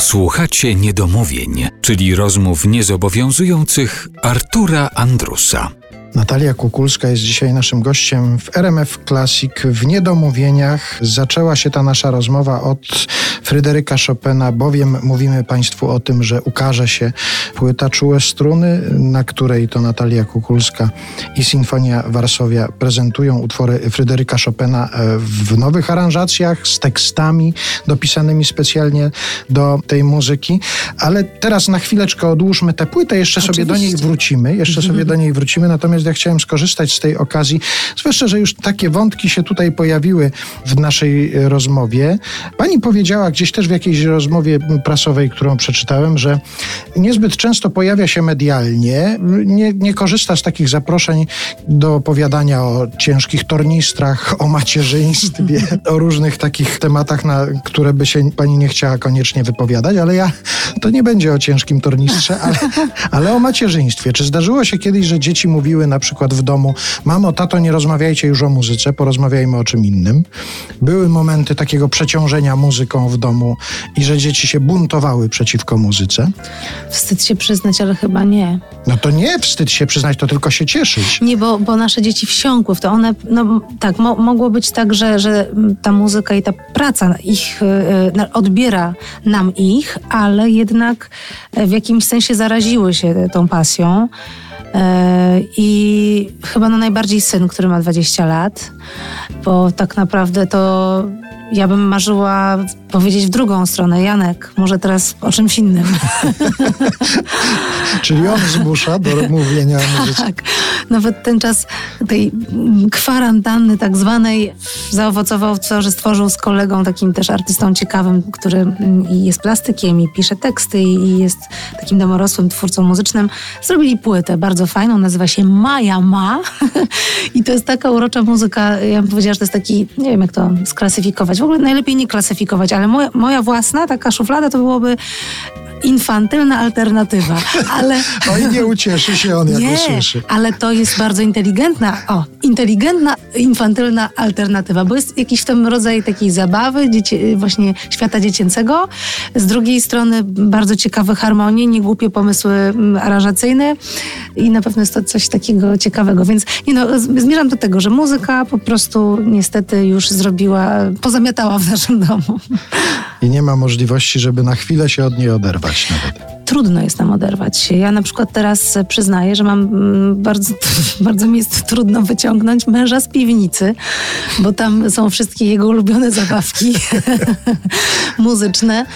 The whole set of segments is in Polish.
Słuchacie niedomówień, czyli rozmów niezobowiązujących Artura Andrusa. Natalia Kukulska jest dzisiaj naszym gościem w RMF Classic w Niedomówieniach. Zaczęła się ta nasza rozmowa od Fryderyka Chopina, bowiem mówimy Państwu o tym, że ukaże się płyta Czułe Struny, na której to Natalia Kukulska i Sinfonia Warszawia prezentują utwory Fryderyka Chopina e, w nowych aranżacjach z tekstami dopisanymi specjalnie do tej muzyki. Ale teraz na chwileczkę odłóżmy tę płytę, jeszcze Oczywiście. sobie do niej wrócimy, jeszcze sobie do niej wrócimy, natomiast ja chciałem skorzystać z tej okazji, zwłaszcza, że już takie wątki się tutaj pojawiły w naszej rozmowie. Pani powiedziała gdzieś też w jakiejś rozmowie prasowej, którą przeczytałem, że niezbyt często pojawia się medialnie, nie, nie korzysta z takich zaproszeń do opowiadania o ciężkich tornistrach, o macierzyństwie, o różnych takich tematach, na które by się pani nie chciała koniecznie wypowiadać, ale ja to nie będzie o ciężkim tornistrze, ale, ale o macierzyństwie. Czy zdarzyło się kiedyś, że dzieci mówiły na przykład w domu: Mamo, tato, nie rozmawiajcie już o muzyce, porozmawiajmy o czym innym. Były momenty takiego przeciążenia muzyką w domu i że dzieci się buntowały przeciwko muzyce. Wstyd się przyznać, ale chyba nie. No to nie wstyd się przyznać, to tylko się cieszyć. Nie, bo, bo nasze dzieci wsiąkły w to. One, no tak, mo mogło być tak, że, że ta muzyka i ta praca ich y, odbiera nam ich, ale jednak w jakimś sensie zaraziły się tą pasją. E, I chyba no najbardziej syn, który ma 20 lat, bo tak naprawdę to ja bym marzyła powiedzieć w drugą stronę. Janek, może teraz o czymś innym. Czyli on zmusza do mówienia. Tak. Nawet ten czas tej kwarantanny tak zwanej zaowocował w to, że stworzył z kolegą, takim też artystą ciekawym, który jest plastykiem i pisze teksty i jest takim domorosłym twórcą muzycznym. Zrobili płytę bardzo fajną, nazywa się Maja Ma i to jest taka urocza muzyka, ja bym powiedziała, że to jest taki, nie wiem jak to sklasyfikować, w ogóle najlepiej nie klasyfikować, ale moja, moja własna taka szuflada to byłoby infantylna alternatywa, ale... Oj, nie ucieszy się on, jak nie, usłyszy. ale to jest bardzo inteligentna, o, inteligentna, infantylna alternatywa, bo jest jakiś w tym rodzaj takiej zabawy, dzieci, właśnie świata dziecięcego. Z drugiej strony bardzo ciekawe harmonie, niegłupie pomysły mm, aranżacyjne i na pewno jest to coś takiego ciekawego, więc nie no, zmierzam do tego, że muzyka po prostu niestety już zrobiła, pozamiatała w naszym domu. I nie ma możliwości, żeby na chwilę się od niej oderwać nawet trudno jest nam oderwać się. Ja na przykład teraz przyznaję, że mam mm, bardzo, bardzo mi jest trudno wyciągnąć męża z piwnicy, bo tam są wszystkie jego ulubione zabawki muzyczne.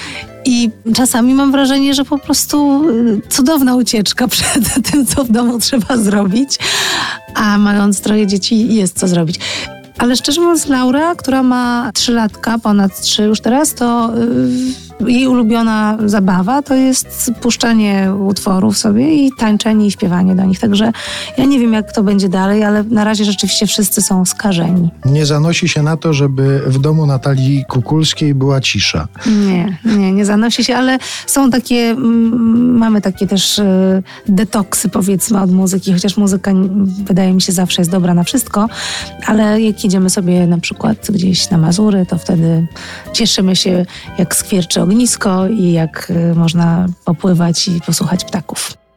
I czasami mam wrażenie, że po prostu y, cudowna ucieczka przed tym, co w domu trzeba zrobić, a mając troje dzieci jest co zrobić. Ale szczerze mówiąc, Laura, która ma trzylatka, ponad trzy już teraz, to yy, jej ulubiona zabawa to jest puszczanie utworów sobie i tańczenie i śpiewanie do nich. Także ja nie wiem, jak to będzie dalej, ale na razie rzeczywiście wszyscy są skażeni. Nie zanosi się na to, żeby w domu Natalii Kukulskiej była cisza. Nie, nie, nie zanosi się, ale są takie, mm, mamy takie też y, detoksy powiedzmy od muzyki, chociaż muzyka wydaje mi się zawsze jest dobra na wszystko, ale jak jedziemy sobie na przykład gdzieś na Mazury, to wtedy cieszymy się, jak skwierczy ognisko i jak y, można popływać i posłuchać ptaków.